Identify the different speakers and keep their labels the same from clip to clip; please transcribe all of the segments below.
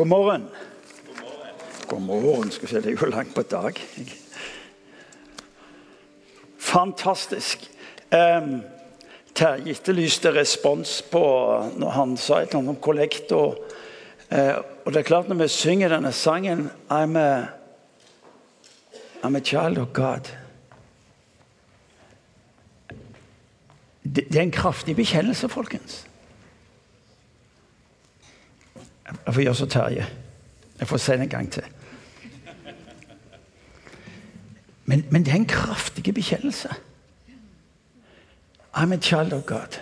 Speaker 1: God morgen. God morgen. Skal vi se, det er jo langt på dag. Fantastisk. Um, Terje etterlyste respons på når han sa et eller annet om kollekt. Og, uh, og, det er klart, når vi synger denne sangen I'm a, I'm a child of God det, det er en kraftig bekjennelse, folkens. Jeg får gjøre så Terje. Jeg får det en gang til. Men, men, det er en kraftig bekjennelse. I'm a child of God.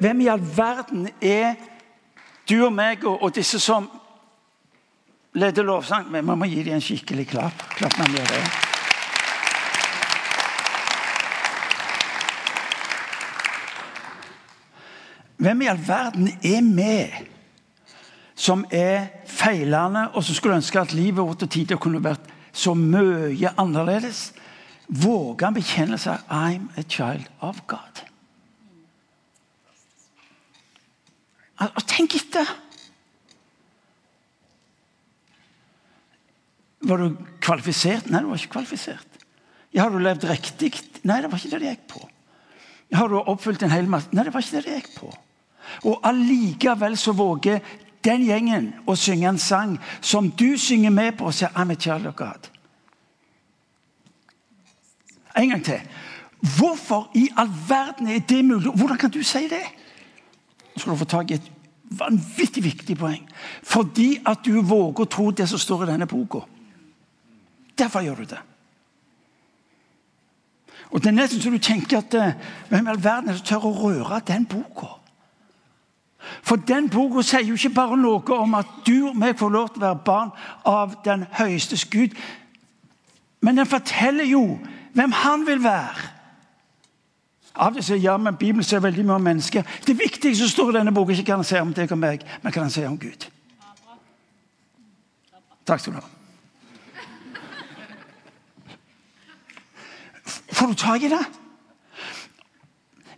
Speaker 1: Hvem i all verden er du og meg og, og disse som leder lovsang? Men man må gi dem en skikkelig klapp. klapp man gjør det. Hvem i all verden er med som er feilende, og som skulle ønske at livet vårt og tida kunne vært så mye annerledes, våger han bekjenne seg 'I'm a child of God'. Og tenk etter! Var du kvalifisert? Nei, du var ikke kvalifisert. Ja, har du levd riktig? Nei, det var ikke det det gikk på. Har du oppfylt en hel masse? Nei, det var ikke det det gikk på. Og allikevel så våger den gjengen og synge en sang som du synger med på og sier 'I'm a child of God'. En gang til. Hvorfor i all verden er det mulig? Hvordan kan du si det? Nå skal du få tak i et vanvittig viktig poeng. Fordi at du våger å tro det som står i denne boka. Derfor gjør du det. Og Det er nesten så du tenker at eh, hvem i all verden er som tør å røre den boka? For den boka sier jo ikke bare noe om at du og meg får lov til å være barn av den høyeste Gud, men den forteller jo hvem han vil være. Av det sier ja, men Bibelen sier veldig mye om mennesker. Det viktigste som står i denne boka, ikke kan han si om deg og meg, men kan han si om Gud. Takk skal du ha. Får du tak i det?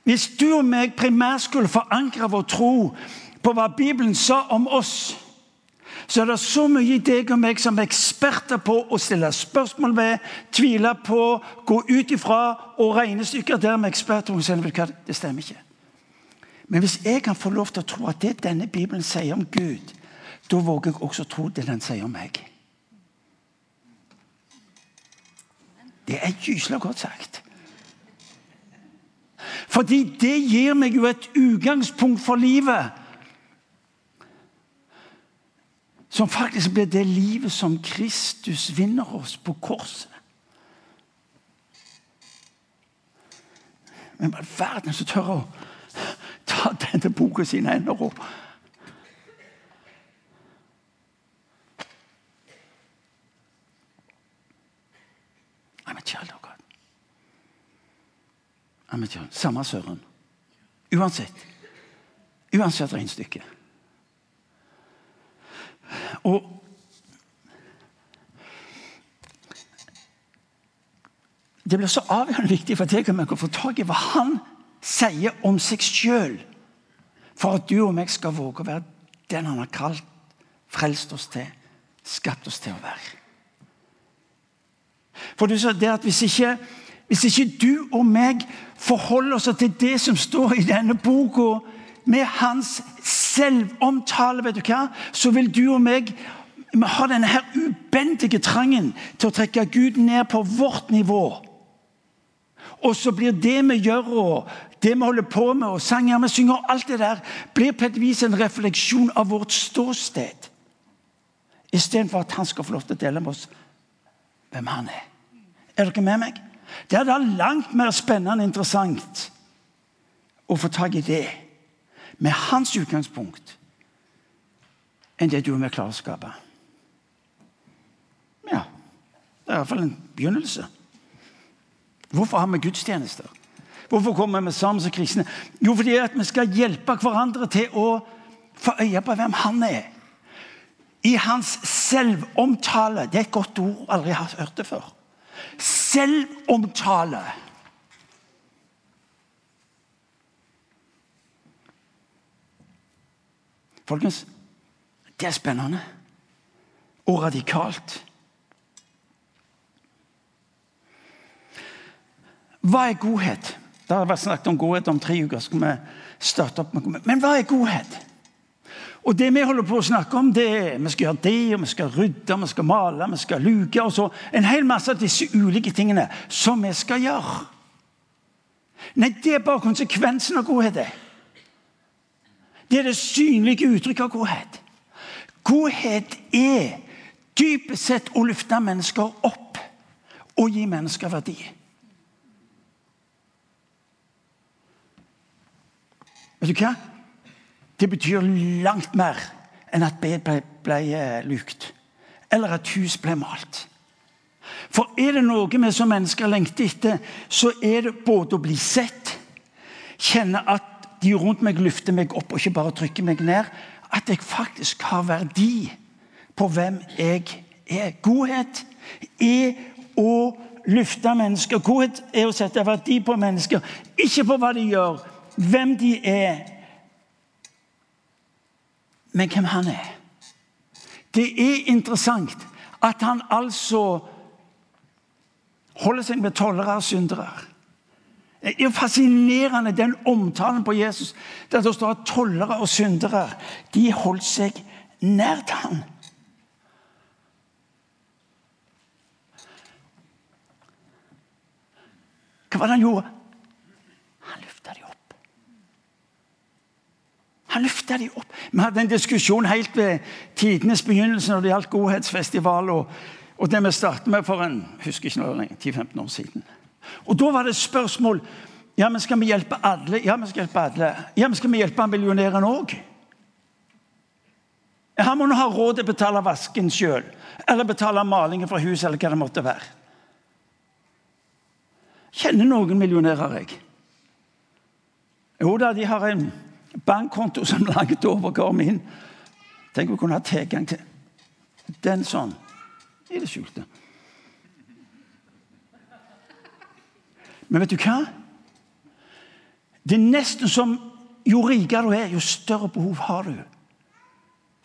Speaker 1: Hvis du og meg primært skulle forankre vår tro på hva Bibelen sa om oss, så er det så mye i deg og meg som er eksperter på å stille spørsmål ved, tvile på, gå ut ifra og regnestykker der med eksperter. Det stemmer ikke. Men hvis jeg kan få lov til å tro at det denne Bibelen sier om Gud, da våger jeg også tro det den sier om meg. Det er gyselig godt sagt. Fordi det gir meg jo et utgangspunkt for livet. Som faktisk blir det livet som Kristus vinner oss på korset. Men hva verden som tør å ta denne boka i sine hender og Nei, men kjære. Samme søren. Uansett. Uansett regnestykke. Og Det blir så avgjørende viktig for deg å få tak i hva han sier om seg sjøl, for at du og meg skal våge å være den han har kalt, frelst oss til, skapt oss til å være. For du sa det at Hvis ikke hvis ikke du og meg forholder oss til det som står i denne boka, med hans selvomtale, vet du hva, så vil du og meg ha denne her ubendige trangen til å trekke Gud ned på vårt nivå. Og så blir det vi gjør, og det vi holder på med, og sanger vi synger, og alt det der, blir på et vis en refleksjon av vårt ståsted. Istedenfor at han skal få lov til å dele med oss hvem han er. Er dere med meg? Det er da langt mer spennende og interessant å få tak i det med hans utgangspunkt enn det du og vi klarer å skape. Ja, det er iallfall en begynnelse. Hvorfor har vi gudstjenester? Hvorfor kommer vi sammen som kristne? Jo, fordi at vi skal hjelpe hverandre til å få øye på hvem han er. I hans selvomtale. Det er et godt ord. Aldri har hørt det før selvomtale. Folkens, Det er spennende og radikalt. Hva er godhet? Det har vært snakket om godhet om tre uker. skal vi starte opp med godhet. Men hva er godhet? Og det Vi holder på å snakke om, det er vi skal gjøre det, og vi skal rydde, vi skal male, vi skal luke. og så En hel masse av disse ulike tingene som vi skal gjøre. Nei, det er bare konsekvensen av godhet. det. Er det synlige uttrykket av godhet. Godhet er dypest sett å løfte mennesker opp og gi mennesker verdi. Vet du hva? Det betyr langt mer enn at bed ble, ble eh, lukt, eller at hus ble malt. For er det noe vi som mennesker lengter etter, så er det både å bli sett, kjenne at de rundt meg løfter meg opp og ikke bare trykker meg ned, at jeg faktisk har verdi på hvem jeg er. Godhet er å løfte mennesker. Godhet er å sette verdi på mennesker, ikke på hva de gjør, hvem de er, men hvem han er. Det er interessant at han altså holder seg med tollere og syndere. Det er fascinerende, den omtalen på Jesus. Der det står at tollere og syndere de holdt seg nært ham. Hva var det han gjorde? Han løfta dem opp. Han løfta dem opp. Vi hadde en diskusjon helt ved tidenes begynnelse når det gjaldt Godhetsfestival. og, og det vi startet med for en husker ikke noe 10-15 år siden. Og Da var det spørsmål ja, men skal vi hjelpe alle. Ja, vi skal hjelpe alle. Ja, men skal vi hjelpe millionæren òg? Han må nå ha råd til å betale vasken sjøl, eller betale malingen for huset, eller hva det måtte være. Kjenner noen millionærer, jeg. Jo da, de har en bankkonto som langt overgår min. Tenk å kunne ha tilgang til den sånn i det skjulte. Men vet du hva? Det er nesten som jo rikere du er, jo større behov har du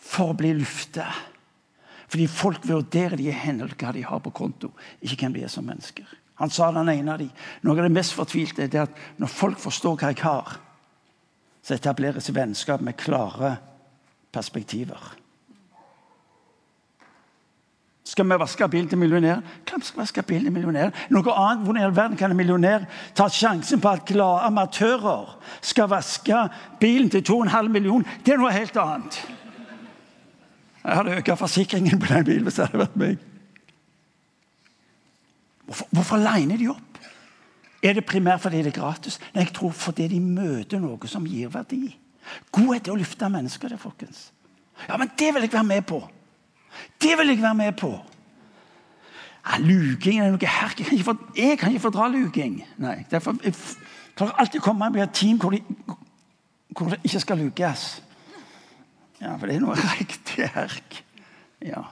Speaker 1: for å bli lufta. Fordi folk vurderer de i henhold til hva de har på konto, ikke hvem de er som mennesker. Han sa den ene av de. Noe av det mest fortvilte er at når folk forstår hva jeg har, så etableres vennskap med klare perspektiver. Skal vi vaske bilen til millionæren? Hvem skal vaske bilen til millionæren. Noe annet, Hvordan i all verden kan en millionær ta sjansen på at glade amatører skal vaske bilen til 2,5 millioner? Det er noe helt annet. Jeg hadde økt forsikringen på den bilen hvis det hadde vært meg. Hvorfor, hvorfor liner de opp? Er det primært fordi det er gratis? Nei, jeg tror fordi de møter noe som gir verdi. Godhet er å løfte mennesker, det, folkens. Ja, men det vil jeg være med på. Det vil jeg være med på. Ja, luking er noe her. Jeg kan ikke, for, jeg kan ikke fordra luking. Nei, derfor, Jeg klarer alltid å komme med et team hvor, de, hvor det ikke skal lukes. Ja, for det er noe riktig herk. Ja.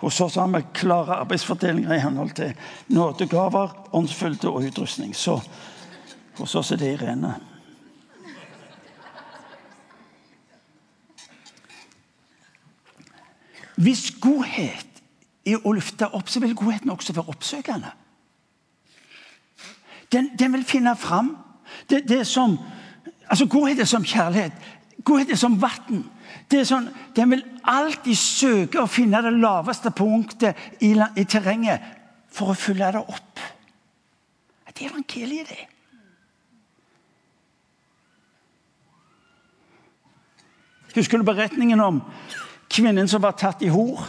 Speaker 1: Hos oss har vi klare arbeidsfordelinger i henhold til nådegaver, åndsfylde og utrustning. Så hos oss er det Irene. Hvis godhet er å løfte opp, så vil godheten også være oppsøkende. Den, den vil finne fram. Det, det, som, altså Godhet er som kjærlighet. Godhet er som vann. Sånn, den vil alltid søker å finne det laveste punktet i, i terrenget for å fylle det opp. Det er evangeliet, det. Husker du beretningen om kvinnen som var tatt i hor.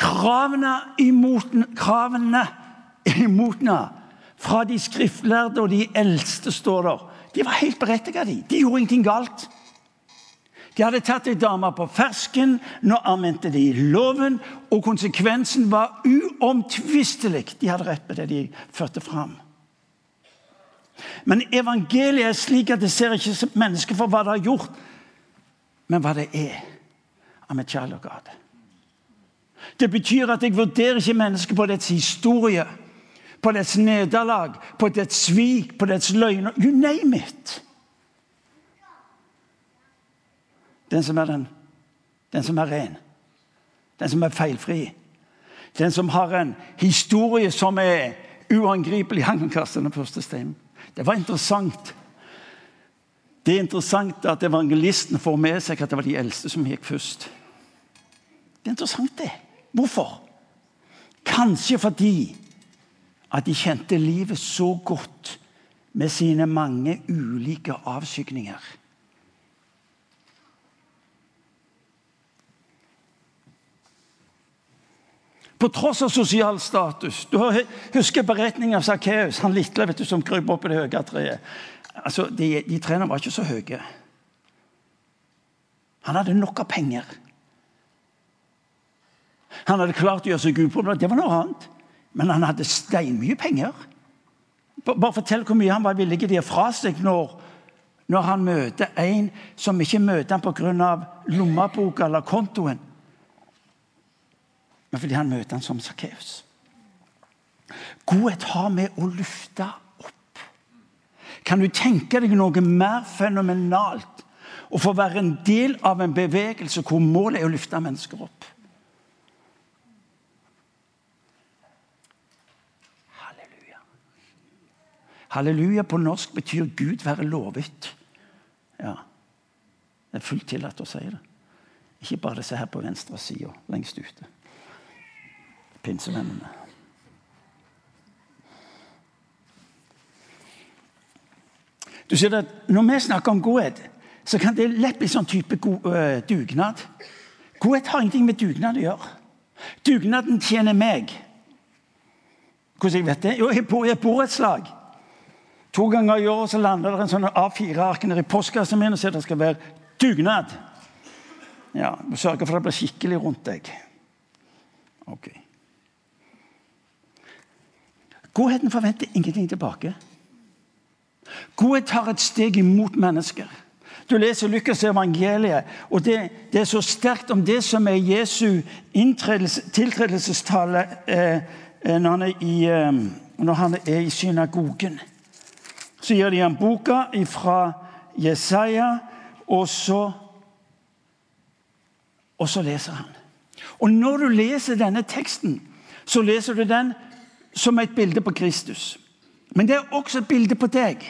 Speaker 1: Kravene imot, kravene imot henne fra de skriftlærde og de eldste står der. De var helt berettiget. De. de gjorde ingenting galt. De hadde tatt ei dame på fersken, nå anvendte de loven, og konsekvensen var uomtvistelig. De hadde rett på det de førte fram. Men evangeliet er slik at det ser ikke mennesket for hva det har gjort, men hva det er. I'm a child of God. Det betyr at jeg vurderer ikke mennesket på dets historie, på dets nederlag, på dets svik, på dets løgner. You name it. Den som er den Den som er ren. Den som er feilfri. Den som har en historie som er uangripelig. Han kan kaste den første steinen. Det var interessant. Det er interessant at evangelisten får med seg at det var de eldste som gikk først. Det er interessant, det. Hvorfor? Kanskje fordi at de kjente livet så godt med sine mange ulike avskygninger. På tross av sosial status. Du husker beretningen av Sakkeus, han lille vet du, som krøp opp i det høye treet. Altså, de, de trærne var ikke så høye. Han hadde nok av penger. Han hadde klart å gjøre seg upopulær. Det var noe annet. Men han hadde steinmye penger. Bare fortell hvor mye han var villig til å gi fra seg når, når han møter en som ikke møter ham pga. lommeboka eller kontoen, men fordi han møter han som Sakkeus. Godhet har med å lufte opp. Kan du tenke deg noe mer fenomenalt å få være en del av en bevegelse hvor målet er å løfte mennesker opp? Halleluja. Halleluja på norsk betyr Gud være lovet. Ja, Det er fullt tillatt å si det. Ikke bare disse her på venstre side, lengst ute pinsevennene. Du ser at Når vi snakker om godhet, så kan det lett bli sånn type god, uh, dugnad. Godhet har ingenting med dugnad å gjøre. Dugnaden tjener meg. Hvordan jeg vet det? Jo, jeg bor i et borettslag. To ganger i året så lander det en sånn A4-ark i postkassen min og sier det skal være dugnad. Ja, Sørge for at det blir skikkelig rundt deg. Ok. Godheten forventer ingenting tilbake. Godhet tar et steg imot mennesker. Du leser Lukas' evangeliet, og det, det, er så sterkt om det som er Jesu tiltredelsestale eh, eh, når, han er i, eh, når han er i synagogen. Så gir de ham boka fra Jesaja, og så, og så leser han. Og når du leser denne teksten, så leser du den som et bilde på Kristus. Men det er også et bilde på deg.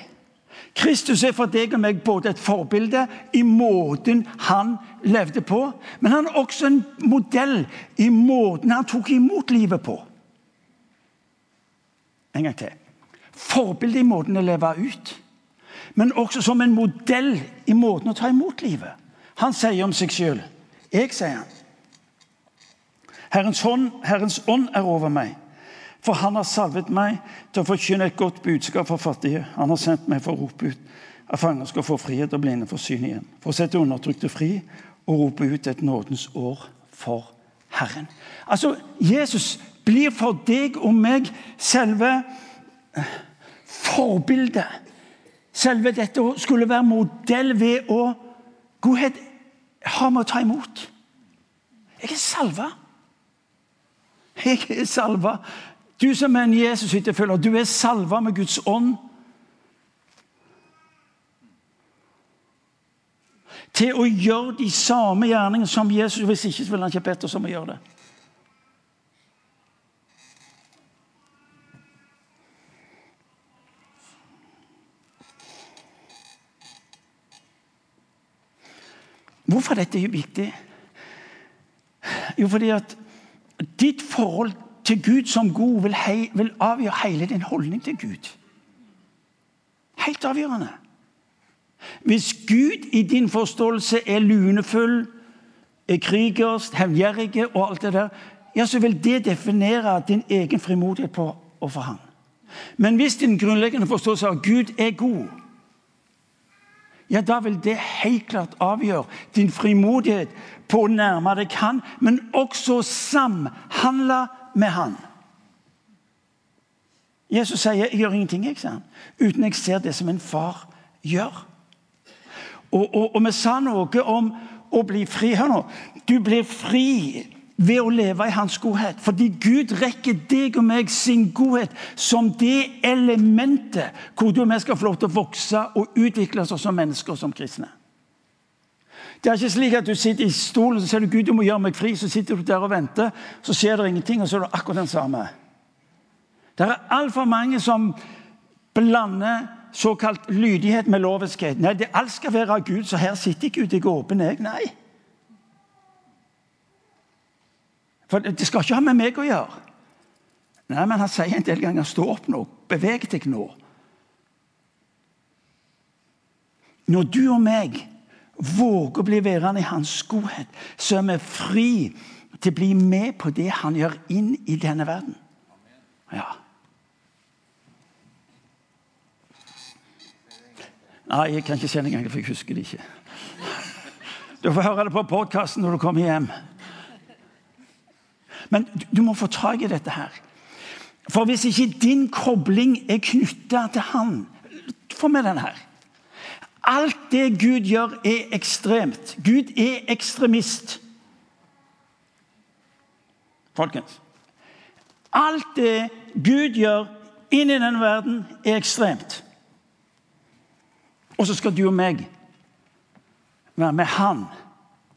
Speaker 1: Kristus er for deg og meg både et forbilde i måten han levde på, men han er også en modell i måten han tok imot livet på. En gang til. Forbilde i måten å leve ut, men også som en modell i måten å ta imot livet. Han sier om seg sjøl Jeg, sier han. Herrens hånd, Herrens ånd er over meg for han har salvet meg til å forkynne et godt budskap for fattige. Han har sendt meg for å rope ut at fanger skal få frihet og blinde få syn igjen. For å sette undertrykte fri og rope ut et nådens år for Herren. Altså, Jesus blir for deg og meg selve eh, forbildet. Selve dette skulle være modell ved å Godhet har med å ta imot. Jeg er salva. Jeg er salva du som er en Jesus-etterfølger, du er salva med Guds ånd. Til å gjøre de samme gjerningene som Jesus. Hvis ikke så ville han ikke bedt oss om å gjøre det. Hvorfor er dette viktig? Jo, fordi at ditt forhold til Gud som god vil, hei, vil avgjøre hele din holdning til Gud. Helt avgjørende. Hvis Gud i din forståelse er lunefull, er krigersk, hevngjerrig og alt det der, ja, så vil det definere din egen frimodighet på overfor ham. Men hvis din grunnleggende forståelse av Gud er god, ja, da vil det helt klart avgjøre din frimodighet på å nærme deg Han, men også samhandle med han. Jesus sier 'jeg gjør ingenting jeg, han, uten jeg ser det som en far gjør'. Og, og, og vi sa noe om å bli fri. Hør nå. Du blir fri ved å leve i hans godhet. Fordi Gud rekker deg og meg sin godhet som det elementet hvor du og vi skal få lov til å vokse og utvikle oss som mennesker og som kristne. Det er ikke slik at du sitter i stolen og sier du, Gud, du må gjøre meg fri. Så sitter du der og venter, så skjer det ingenting, og så er du akkurat den samme. Det er altfor mange som blander såkalt lydighet med loviskhet. Nei, det alt skal være av Gud, så her sitter ikke Gud. Jeg er åpen, jeg. Nei. For det skal ikke ha med meg å gjøre. Nei, men han sier en del ganger 'stå opp nå', beveg deg nå. Når du og meg våger å bli værende i hans godhet, så er vi fri til å bli med på det han gjør inn i denne verden. Ja. Nei, jeg kan ikke se det engang, for jeg husker det ikke. Du får høre det på podkasten når du kommer hjem. Men du må få tak i dette her. For hvis ikke din kobling er knytta til han Få med den her. Alt det Gud gjør, er ekstremt. Gud er ekstremist. Folkens. Alt det Gud gjør inni denne verden, er ekstremt. Og så skal du og meg være med han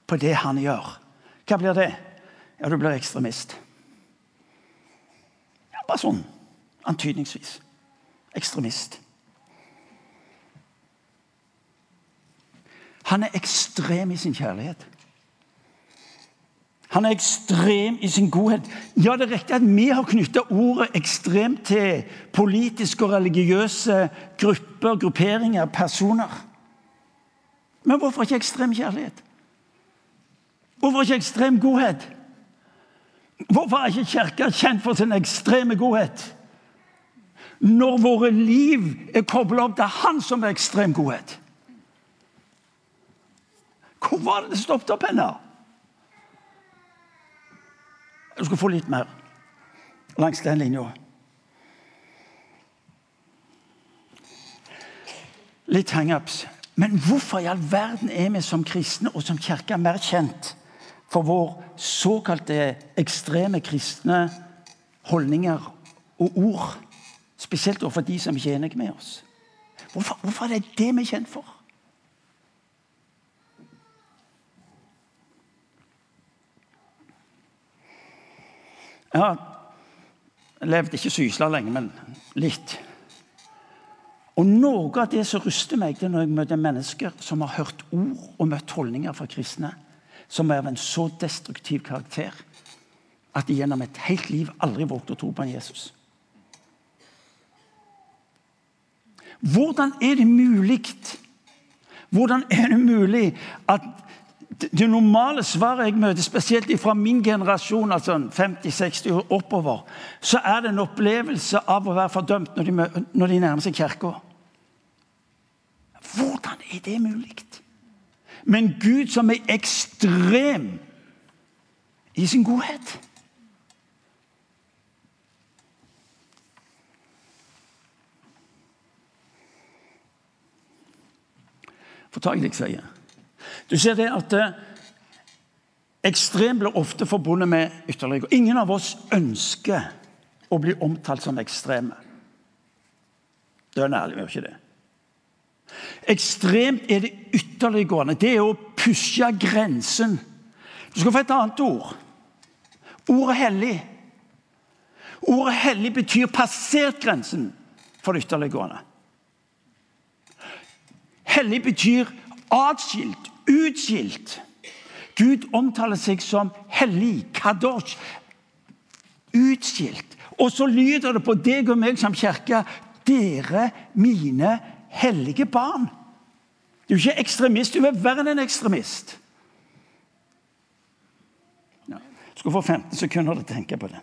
Speaker 1: på det han gjør. Hva blir det? Ja, du blir ekstremist. Ja, bare sånn antydningsvis. Ekstremist. Han er ekstrem i sin kjærlighet. Han er ekstrem i sin godhet. Ja, det er riktig at vi har knytta ordet ekstremt til politiske og religiøse grupper, grupperinger, personer. Men hvorfor ikke ekstrem kjærlighet? Hvorfor ikke ekstrem godhet? Hvorfor er ikke Kirka kjent for sin ekstreme godhet? Når våre liv er kobla opp til Han som er ekstrem godhet. Hvor var det det stoppet opp henne? Du skal få litt mer langs den linja. Litt hangups. Men hvorfor i all verden er vi som kristne og som kirke mer kjent for vår såkalte ekstreme kristne holdninger og ord? Spesielt overfor de som ikke er enige med oss. Hvorfor, hvorfor er det det vi er kjent for? Jeg har levd ikke sysla lenge, men litt. Og Noe av det som ruster meg, det er når jeg møter mennesker som har hørt ord og møtt holdninger fra kristne som er av en så destruktiv karakter at de gjennom et helt liv aldri vågte å tro på en Jesus. Hvordan er det mulig Hvordan er det mulig at det normale svaret jeg møter, spesielt fra min generasjon, altså 50-60 år oppover, så er det en opplevelse av å være fordømt når de, når de nærmer seg kirka. Hvordan er det mulig? Men Gud som er ekstrem i sin godhet. Få tak i det jeg sier. Du ser det at eh, ekstrem blir ofte forbundet med ytterligere. Ingen av oss ønsker å bli omtalt som ekstreme. Det er ærlig, vi gjør ikke det. Ekstremt er det ytterliggående. Det er å pushe grensen. Du skal få et annet ord. Ordet hellig. Ordet hellig betyr passert grensen for det ytterliggående. Hellig betyr atskilt, utskilt. Gud omtaler seg som hellig, kadosh, utskilt. Og så lyder det på deg og meg som kirke dere mine hellige barn. Du er ikke ekstremist, du er verre enn en ekstremist. Ja. Skal få 15 sekunder til å tenke på det.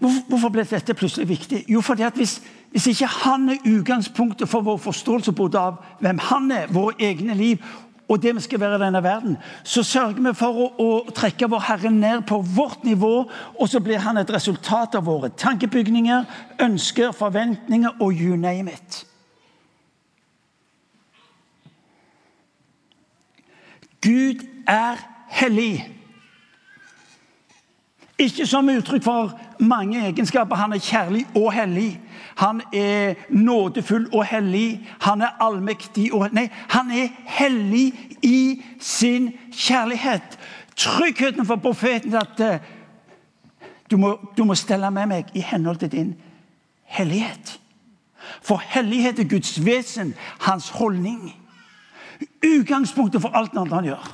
Speaker 1: Hvorfor ble dette plutselig viktig? Jo, fordi at hvis, hvis ikke han er utgangspunktet for vår forståelse både av hvem han er, våre egne liv og det vi skal være i denne verden, så sørger vi for å, å, trekke vår Herre ned på vårt nivå, og så blir han et resultat av våre tankebygninger, ønsker, forventninger og you name it. Gud er hellig. Ikke som uttrykk for mange egenskaper. Han er kjærlig og hellig. Han er nådefull og hellig. Han er allmektig og Nei, han er hellig i sin kjærlighet. Tryggheten for profeten er at eh, du må, du må stelle med meg i henhold til din hellighet. For hellighet er Guds vesen, hans holdning. Utgangspunktet for alt annet han gjør.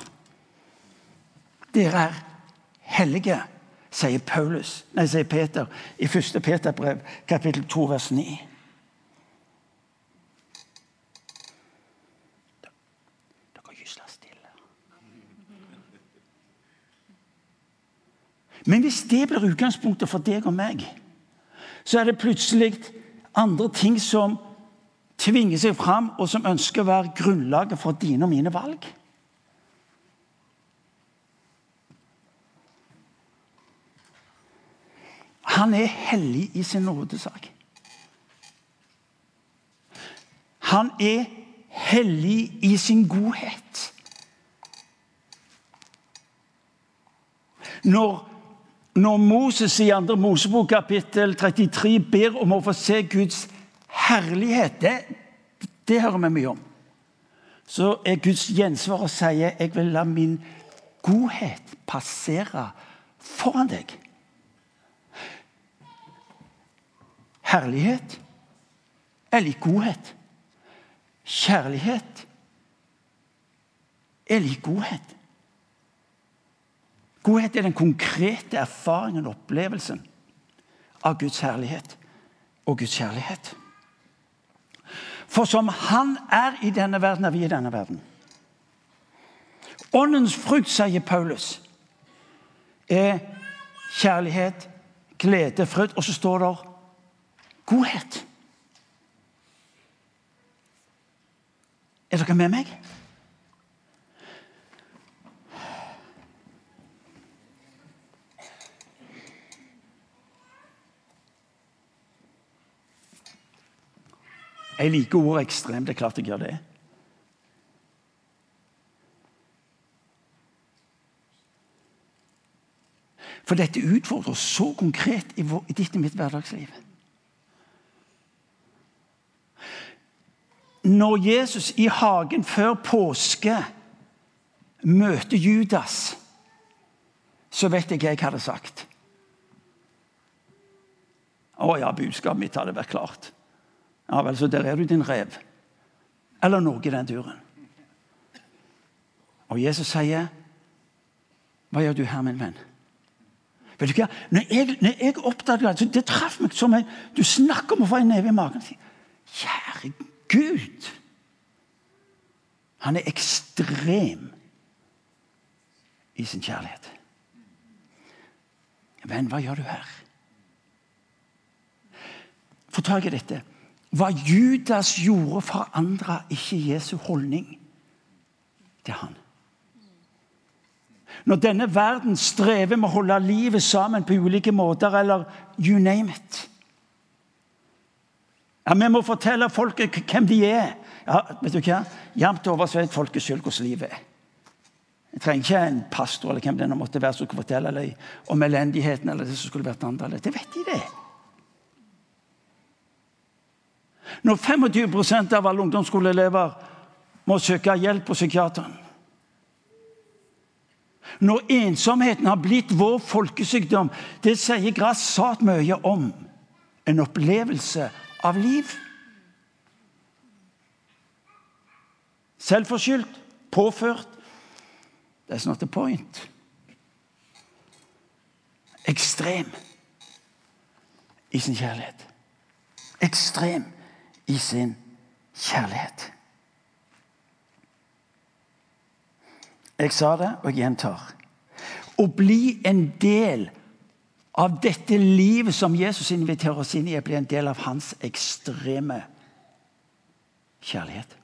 Speaker 1: Dere er hellige, sier Paulus, nei, sier Peter i 1. Peterbrev, kapittel 2, vers 9. Dere gysler stille. Men hvis det blir utgangspunktet for deg og meg, så er det plutselig andre ting som tvinger seg fram, og som ønsker å være grunnlaget for dine og mine valg. Han er hellig i sin nådesak. Han er hellig i sin godhet. Når, når Moses i 2. Mosebok kapittel 33 ber om å få se Guds herlighet, det, det hører vi mye om. Så er Guds gjensvar og sier jeg vil la min godhet passere foran deg. Herlighet er lik godhet. Kjærlighet er lik godhet. Godhet er den konkrete erfaringen og opplevelsen av Guds herlighet og Guds kjærlighet. For som Han er i denne verden, er vi i denne verden. Åndens frukt, sier Paulus, er kjærlighet, glede, fryd. Og så står det godhet. Er dere med meg? Jeg liker ordet ekstrem. Det er klart jeg gjør det. For dette utfordrer oss så konkret i, i ditt og mitt hverdagsliv. Når Jesus i hagen før påske møter Judas, så vet jeg hva jeg hadde sagt. Å ja, budskapet mitt hadde vært klart. Ja vel, så der er du, din rev. Eller noe i den duren. Og Jesus sier, 'Hva gjør du her, min venn?' Vet du hva? Når jeg, når jeg oppdaget det, det traff meg som en, Du snakker om å få en neve i magen. Kjære Gud! Han er ekstrem i sin kjærlighet. Venn, hva gjør du her? Få tak i dette. Hva Judas gjorde, forandra ikke Jesu holdning til han. Når denne verden strever med å holde livet sammen på ulike måter, eller you name it ja, Vi må fortelle folket hvem de er. Ja, vet du hva? Jevnt over så vet folket sjøl hvordan livet er. Jeg trenger ikke en pastor eller hvem det nå måtte være som kan fortelle om elendigheten eller det som skulle vært annerledes. Det vet de, det. Når 25% av alle ungdomsskoleelever må søke hjelp på psykiateren. Når ensomheten har blitt vår folkesykdom, det sier grassat mye om en opplevelse av liv. Selvforskyldt, påført. That's not the point. Ekstrem i sin kjærlighet. Ekstrem i sin kjærlighet. Jeg sa det, og jeg gjentar. Å bli en del av dette livet som Jesus inviterer oss inn i, er bli en del av hans ekstreme kjærlighet.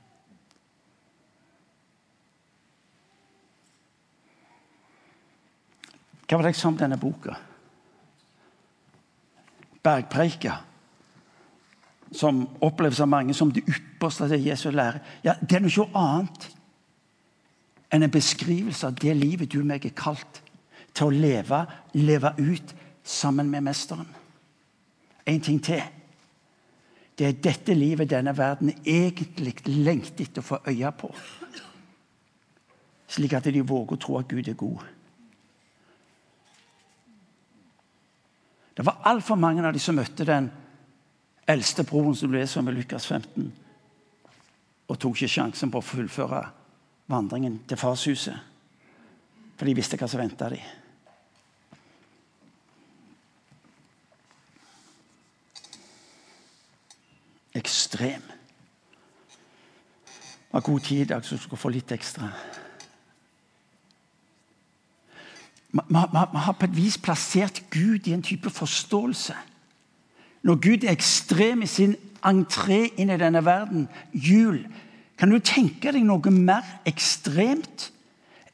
Speaker 1: Hva var det jeg sa om denne boka? Bergpreika som oppleves av mange som det ypperste av det Jesus lærer, ja, det er noe annet enn en beskrivelse av det livet du og meg er kalt til å leve, leve ut sammen med Mesteren. En ting til. Det er dette livet denne verden egentlig lengter etter å få øye på. Slik at de våger å tro at Gud er god. Det var altfor mange av de som møtte den eldste broren som ble som om i Lukas 15, og tok ikke sjansen på å fullføre vandringen til farshuset. For de visste hva som venta dem. Ekstrem. Det var god tid i dag, så du skal få litt ekstra. Vi har på et vis plassert Gud i en type forståelse. Når Gud er ekstrem i sin entré inn i denne verden, jul, kan du tenke deg noe mer ekstremt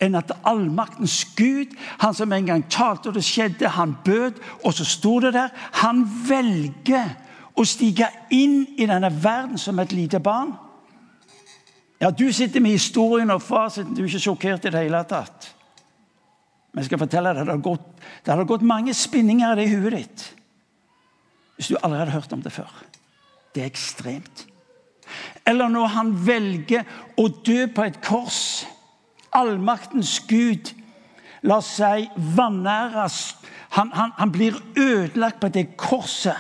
Speaker 1: enn at allmaktens Gud, han som en gang talte og det skjedde, han bød, og så sto det der Han velger å stige inn i denne verden som et lite barn. Ja, Du sitter med historien og fasiten. Du er ikke sjokkert i det hele tatt. Men jeg skal fortelle deg, det har gått, det hadde gått mange spinninger i det huet ditt hvis du aldri hadde hørt om det før. Det er ekstremt. Eller når han velger å dø på et kors. Allmaktens Gud, la si, vanæres. Han, han, han blir ødelagt på det korset.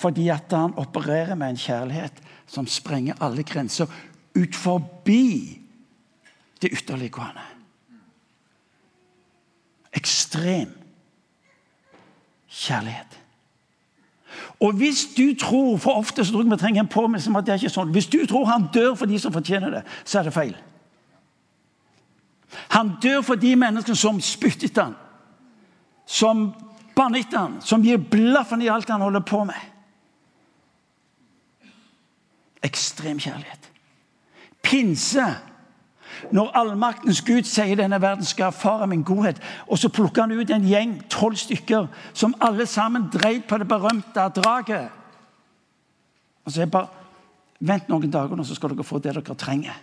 Speaker 1: Fordi at han opererer med en kjærlighet som sprenger alle grenser ut forbi det ytterliggående. Ekstrem kjærlighet. Og hvis du tror For ofte så tror jeg vi trenger en påminnelse om at det er ikke sånn. Hvis du tror han dør for de som fortjener det, så er det feil. Han dør for de menneskene som spytter etter ham, som banner ham, som gir blaffen i alt han holder på med. Ekstrem kjærlighet. Pinse. Når allmaktens Gud sier denne verden skal erfare min godhet, og så plukker han ut en gjeng, tolv stykker, som alle sammen dreit på det berømte draget. Og så er det bare Vent noen dager, nå, så skal dere få det dere trenger.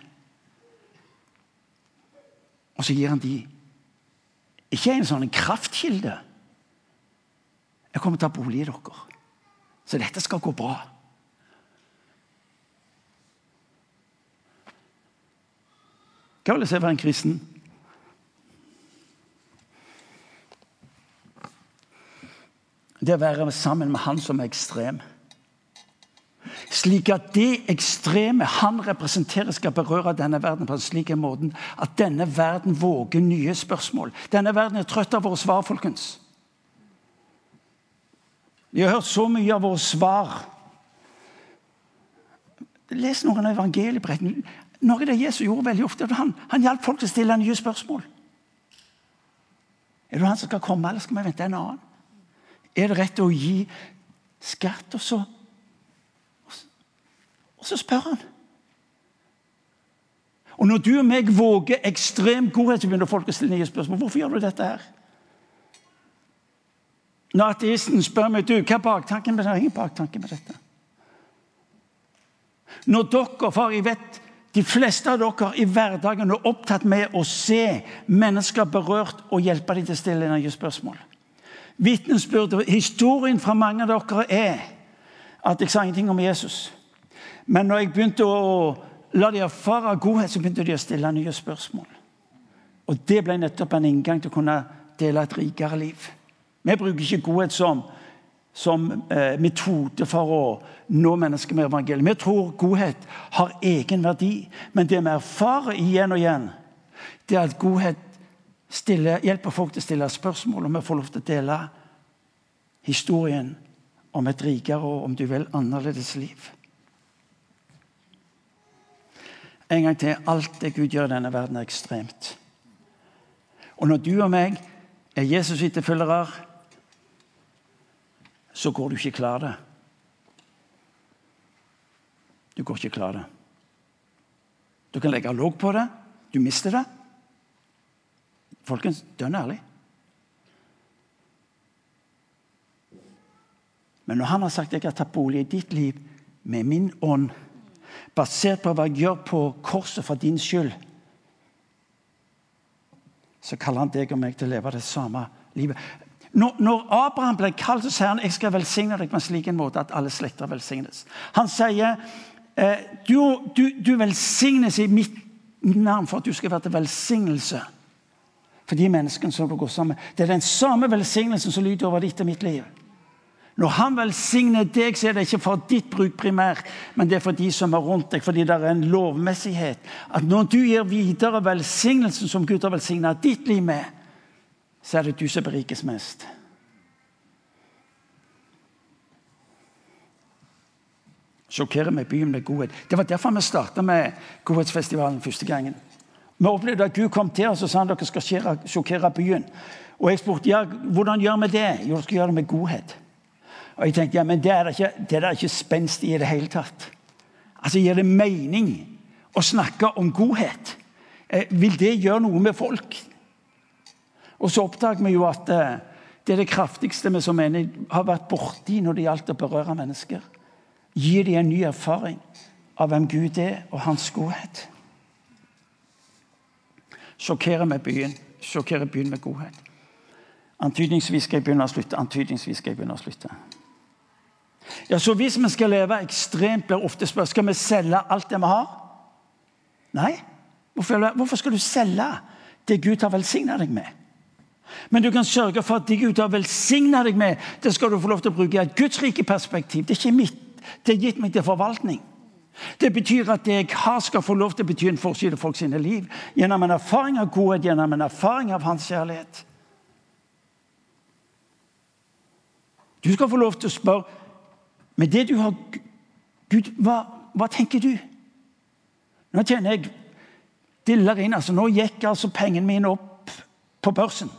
Speaker 1: Og så gir han de ikke en sånn kraftkilde. Jeg kommer til å ha bolig i dere. Så dette skal gå bra. Hva vil det si å være en kristen? Det å være sammen med han som er ekstrem. Slik at det ekstreme han representerer, skal berøre denne verden på en slik måte at denne verden våger nye spørsmål. Denne verden er trøtt av våre svar, folkens. Vi har hørt så mye av våre svar. Les noen av evangeliebrettene. Noe av det Jesus gjorde veldig ofte, han, han hjalp folk til å stille nye spørsmål. Er det han som skal komme, eller skal vi vente en annen? Er det rett å gi skatt? Og så, og så spør han. Og når du og meg våger ekstrem godhet, så begynner folk å stille nye spørsmål. Hvorfor gjør du dette her? Når ateisten spør meg du, hva er baktanken med det? Ingen baktanke med dette. Når dere, far, jeg vet de fleste av dere i hverdagen er opptatt med å se mennesker berørt og hjelpe dem til å stille nye spørsmål. Vitnesbyrd, Historien fra mange av dere er at jeg sa ingenting om Jesus. Men når jeg begynte å la dem erfare godhet, så begynte de å stille nye spørsmål. Og Det ble nettopp en inngang til å kunne dele et rikere liv. Vi bruker ikke godhet som som eh, metode for å nå mennesker med evangeliet. Vi tror godhet har egen verdi, men det vi erfarer igjen og igjen, det er at godhet stiller, hjelper folk til å stille spørsmål, og vi får lov til å dele historien om et rikere og om du vil, annerledes liv. En gang til alt det Gud gjør i denne verden, er ekstremt. Og når du og meg er Jesus-etterfølgere så går du ikke klar det. Du går ikke klar det. Du kan legge logg på det. Du mister det. Folkens, dønn ærlig. Men når han har sagt jeg har tatt bolig i ditt liv med min ånd, basert på hva jeg gjør på korset for din skyld, så kaller han deg og meg til å leve det samme livet. Når, når Abraham ble kalt, så sier han jeg skal velsigne deg på en slik måte at alle slekter velsignes. Han sier eh, du, du, du velsignes i mitt navn for at du skal være til velsignelse for de menneskene som du går sammen med. Det er den samme velsignelsen som lyder over ditt og mitt liv. Når han velsigner deg, så er det ikke for ditt bruk primært, men det er for de som er rundt deg, fordi det er en lovmessighet. At når du gir videre velsignelsen som Gud har velsigna ditt liv med, så er det du som berikes mest. Sjokkerer med byen med godhet. Det var derfor vi starta med Godhetsfestivalen første gangen. Vi opplevde at Gud kom til oss og sa at dere skal sjokkere byen. Og jeg spurte ja, hvordan gjør vi det? Jo, dere skal gjøre det med godhet. Og jeg tenkte ja, men det er ikke, det er ikke spenst i det hele tatt. Altså, Gir det mening å snakke om godhet? Eh, vil det gjøre noe med folk? Og så oppdager vi jo at eh, det er det kraftigste vi som mener har vært borti når det gjaldt å berøre mennesker. Gi dem en ny erfaring av hvem Gud er, og hans godhet. Sjokkere med byen. Sjokkere byen med godhet. Antydningsvis skal jeg begynne å slutte. Antydningsvis skal jeg begynne å slutte. Ja, Så hvis vi skal leve ekstremt, blir ofte spørsmålet skal vi selge alt det vi har. Nei. Hvorfor, hvorfor skal du selge det Gud har velsigna deg med? Men du kan sørge for at de Gud har velsigna deg med, det skal du få lov til å bruke i et Guds rike perspektiv. Det er ikke mitt. Det er gitt meg til forvaltning. Det betyr at det jeg har, skal få lov til å bety en forskjell i folk sine liv. Gjennom en erfaring av godhet, gjennom en erfaring av hans kjærlighet. Du skal få lov til å spørre med det du har Gud, hva, hva tenker du? Nå kjenner jeg diller inn. altså Nå gikk altså pengene mine opp på børsen.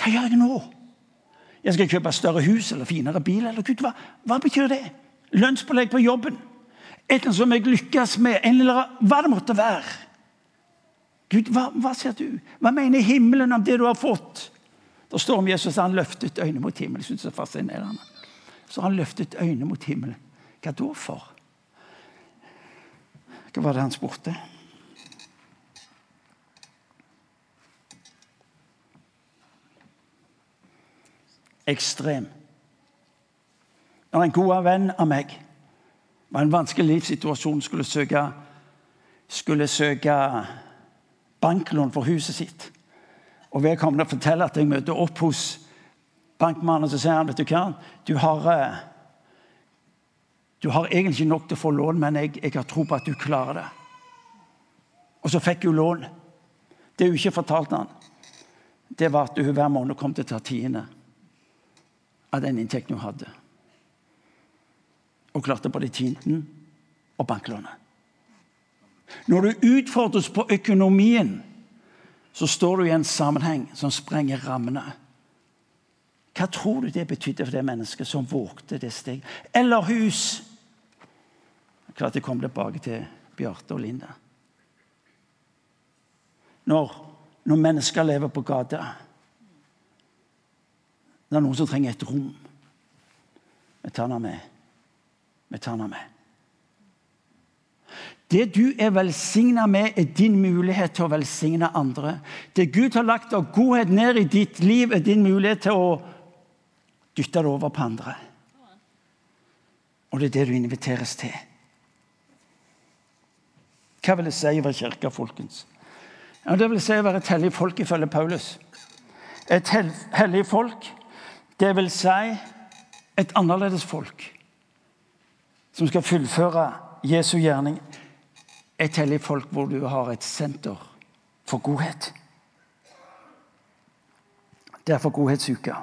Speaker 1: Hva gjør jeg nå? Jeg skal kjøpe større hus eller finere bil. eller Gud, hva, hva betyr det? Lønnspålegg på jobben. Et som jeg lykkes med. En eller annen, hva det måtte være. Gud, hva, hva ser du? Hva mener himmelen om det du har fått? Da står om Jesus han løftet øynene mot himmelen. Jeg synes det er fascinerende så han løftet øynene mot himmelen. Hva da for? Hva var det han spurte? Ekstrem. Når en god venn av meg var en vanskelig livssituasjon, skulle søke, skulle søke banklån for huset sitt. Og Vedkommende forteller at jeg møter opp hos bankmannen så sier han, vet du hva, du har, eh, du har egentlig nok til å få lån, men jeg, jeg har tro på at du klarer det. Og så fikk hun lån. Det hun ikke fortalte han, det var at hun hver måned kom til å ta tiende av den inntekten hun hadde. Og klarte både tienden og banklånet. Når du utfordres på økonomien, så står du i en sammenheng som sprenger rammene. Hva tror du det betydde for det mennesket som vågte det steg? Eller hus? Klart jeg kom tilbake til Bjarte og Linda. Når, når mennesker lever på gata Det er noen som trenger et rom. Vi tar den med. Vi tar den med. Det du er velsigna med, er din mulighet til å velsigne andre. Det Gud har lagt av godhet ned i ditt liv, er din mulighet til å dytte det over på andre. Og det er det du inviteres til. Hva vil det si å være kirke, folkens? Ja, det vil si å være et hellig folk, ifølge Paulus. Et hellig folk, det vil si et annerledes folk som skal fullføre Jesu gjerning. Et hellig folk hvor du har et senter for godhet. Derfor godhetsuka.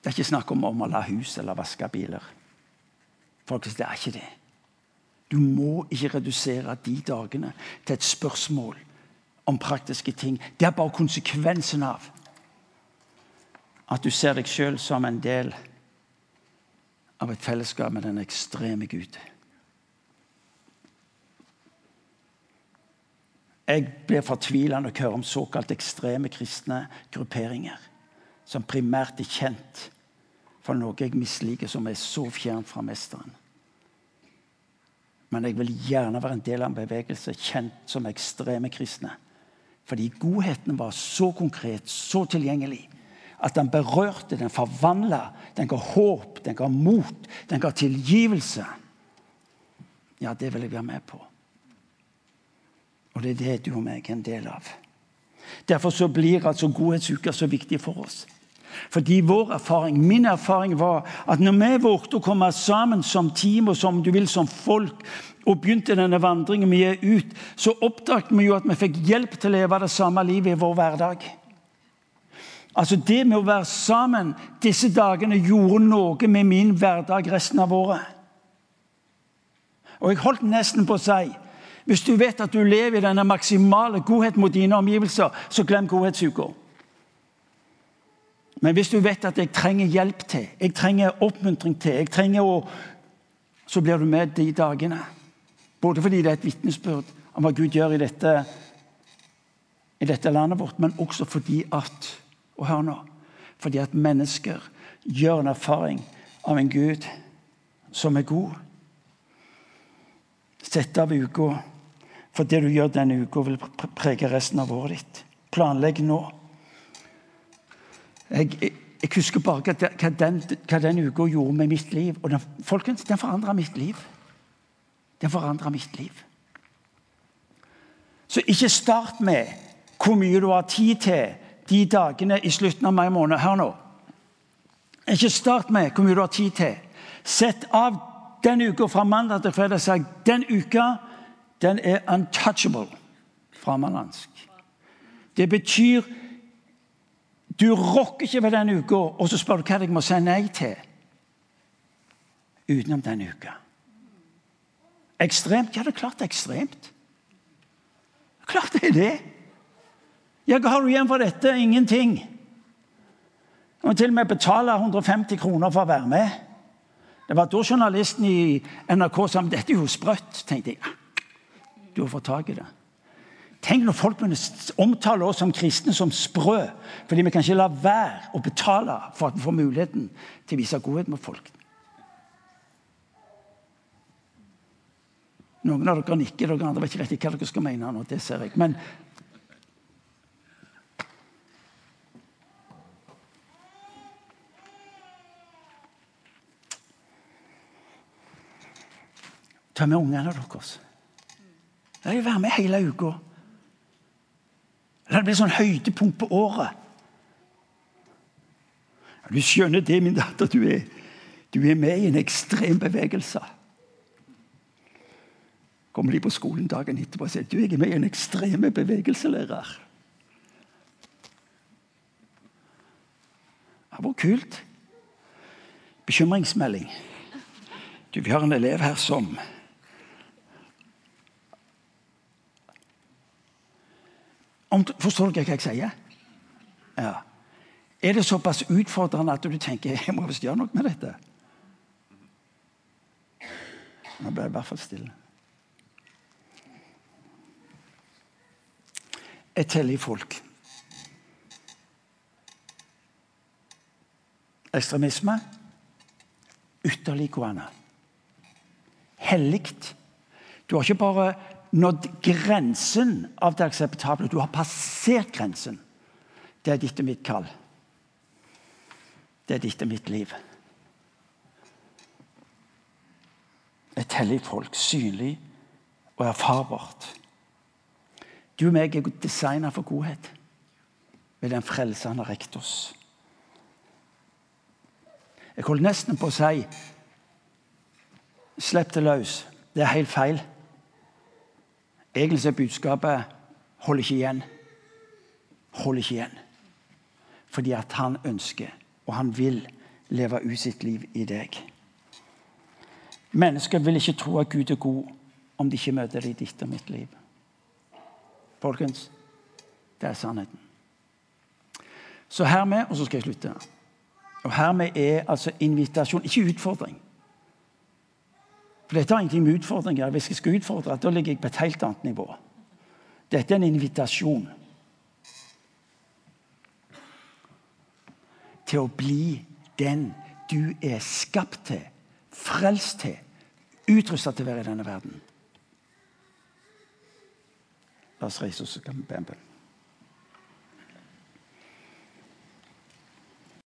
Speaker 1: Det er ikke snakk om å male hus eller vaske biler. Folkens, det er ikke det. Du må ikke redusere de dagene til et spørsmål om praktiske ting. Det er bare konsekvensen av at du ser deg sjøl som en del av et fellesskap med den ekstreme Gud. Jeg blir fortvila når jeg hører om såkalt ekstreme kristne grupperinger som primært er kjent for noe jeg misliker, som er så fjernt fra mesteren. Men jeg vil gjerne være en del av en bevegelse kjent som ekstreme kristne, Fordi godheten var så konkret, så tilgjengelig, at den berørte, den forvandla, den ga håp, den ga mot, den ga tilgivelse. Ja, det vil jeg være med på. Og det er det du og meg er en del av. Derfor blir altså godhetsuka så viktig for oss. Fordi vår erfaring, Min erfaring var at når vi vågte å komme sammen som team og som du vil som folk, og begynte denne vandringen vi er ut, så oppdaget vi jo at vi fikk hjelp til å leve det samme livet i vår hverdag. Altså Det med å være sammen disse dagene gjorde noe med min hverdag resten av året. Og jeg holdt nesten på å si hvis du vet at du lever i denne maksimale godhet mot dine omgivelser, så glem godhetsuka. Men hvis du vet at jeg trenger hjelp til, jeg trenger oppmuntring til, jeg trenger å Så blir du med de dagene. Både fordi det er et vitnesbyrd om hva Gud gjør i dette, i dette landet vårt, men også fordi at Og hør nå. Fordi at mennesker gjør en erfaring av en Gud som er god. Sett av uka, for det du gjør denne uka, vil prege resten av året ditt. Planlegg nå. Jeg, jeg, husker bare hva, hva, den, hva den uka gjorde med mitt liv. Og den, folkens, den forandra mitt liv. Den forandra mitt liv. Så ikke start med hvor mye du har tid til de dagene i slutten av mai måned. Hør nå. Ikke start med hvor mye du har tid til. Sett av den uka fra mandag til fredag. Sag. Den uka den er untouchable fra malansk. Det betyr du rokker ikke ved denne uka, og så spør du hva jeg må si nei til utenom denne uka. Ekstremt? Ja, det er klart det er ekstremt. Klart det er det. Ja, hva har du igjen for dette? Ingenting. Du må til og med betale 150 kroner for å være med. Det var da journalisten i NRK sa dette er jo sprøtt. tenkte jeg. Du har fått tak i det. Tenk når folk omtaler omtale oss som kristne som sprø. Fordi vi kan ikke la være å betale for at vi får muligheten til å vise godhet med folk. Noen av dere nikker, dere andre vet ikke riktig hva dere skal mene nå. det ser jeg. Men Ta med ungene deres. La dem være med hele uka. La det bli sånn høydepunkt på året. Du skjønner det, min datter. Du er, du er med i en ekstrem bevegelse. Kommer de på skolen dagen etterpå og sier du er med i en ekstrem bevegelse, lærer. Det var kult. Bekymringsmelding. Du, Vi har en elev her som Forstår dere hva jeg sier? Ja. Er det såpass utfordrende at du tenker jeg må visst gjøre noe med dette? Nå ble jeg i hvert fall stille. Et hellig folk. Ekstremisme ytterliggående. Hellig. Du har ikke bare nådd grensen av det akseptable. Du har passert grensen. Det er ditt og mitt kall. Det er ditt og mitt liv. Et hellig folk, synlig og erfarbart. Du og meg er designa for godhet ved den frelse han rekt oss. Jeg holdt nesten på å si Slipp det løs. Det er helt feil. Egentlig er budskapet 'hold ikke igjen'. Hold ikke igjen. Fordi at han ønsker, og han vil, leve ut sitt liv i deg. Mennesker vil ikke tro at Gud er god om de ikke møter det i ditt og mitt liv. Folkens, det er sannheten. Så hermed, og så skal jeg slutte Og hermed er altså invitasjon, ikke utfordring. For dette har ingenting med utfordringer Hvis jeg skal utfordre, da ligger jeg på et helt annet nivå. Dette er en invitasjon til å bli den du er skapt til, frelst til, utrustet til å være i denne verden. La oss reise oss og be en bønn.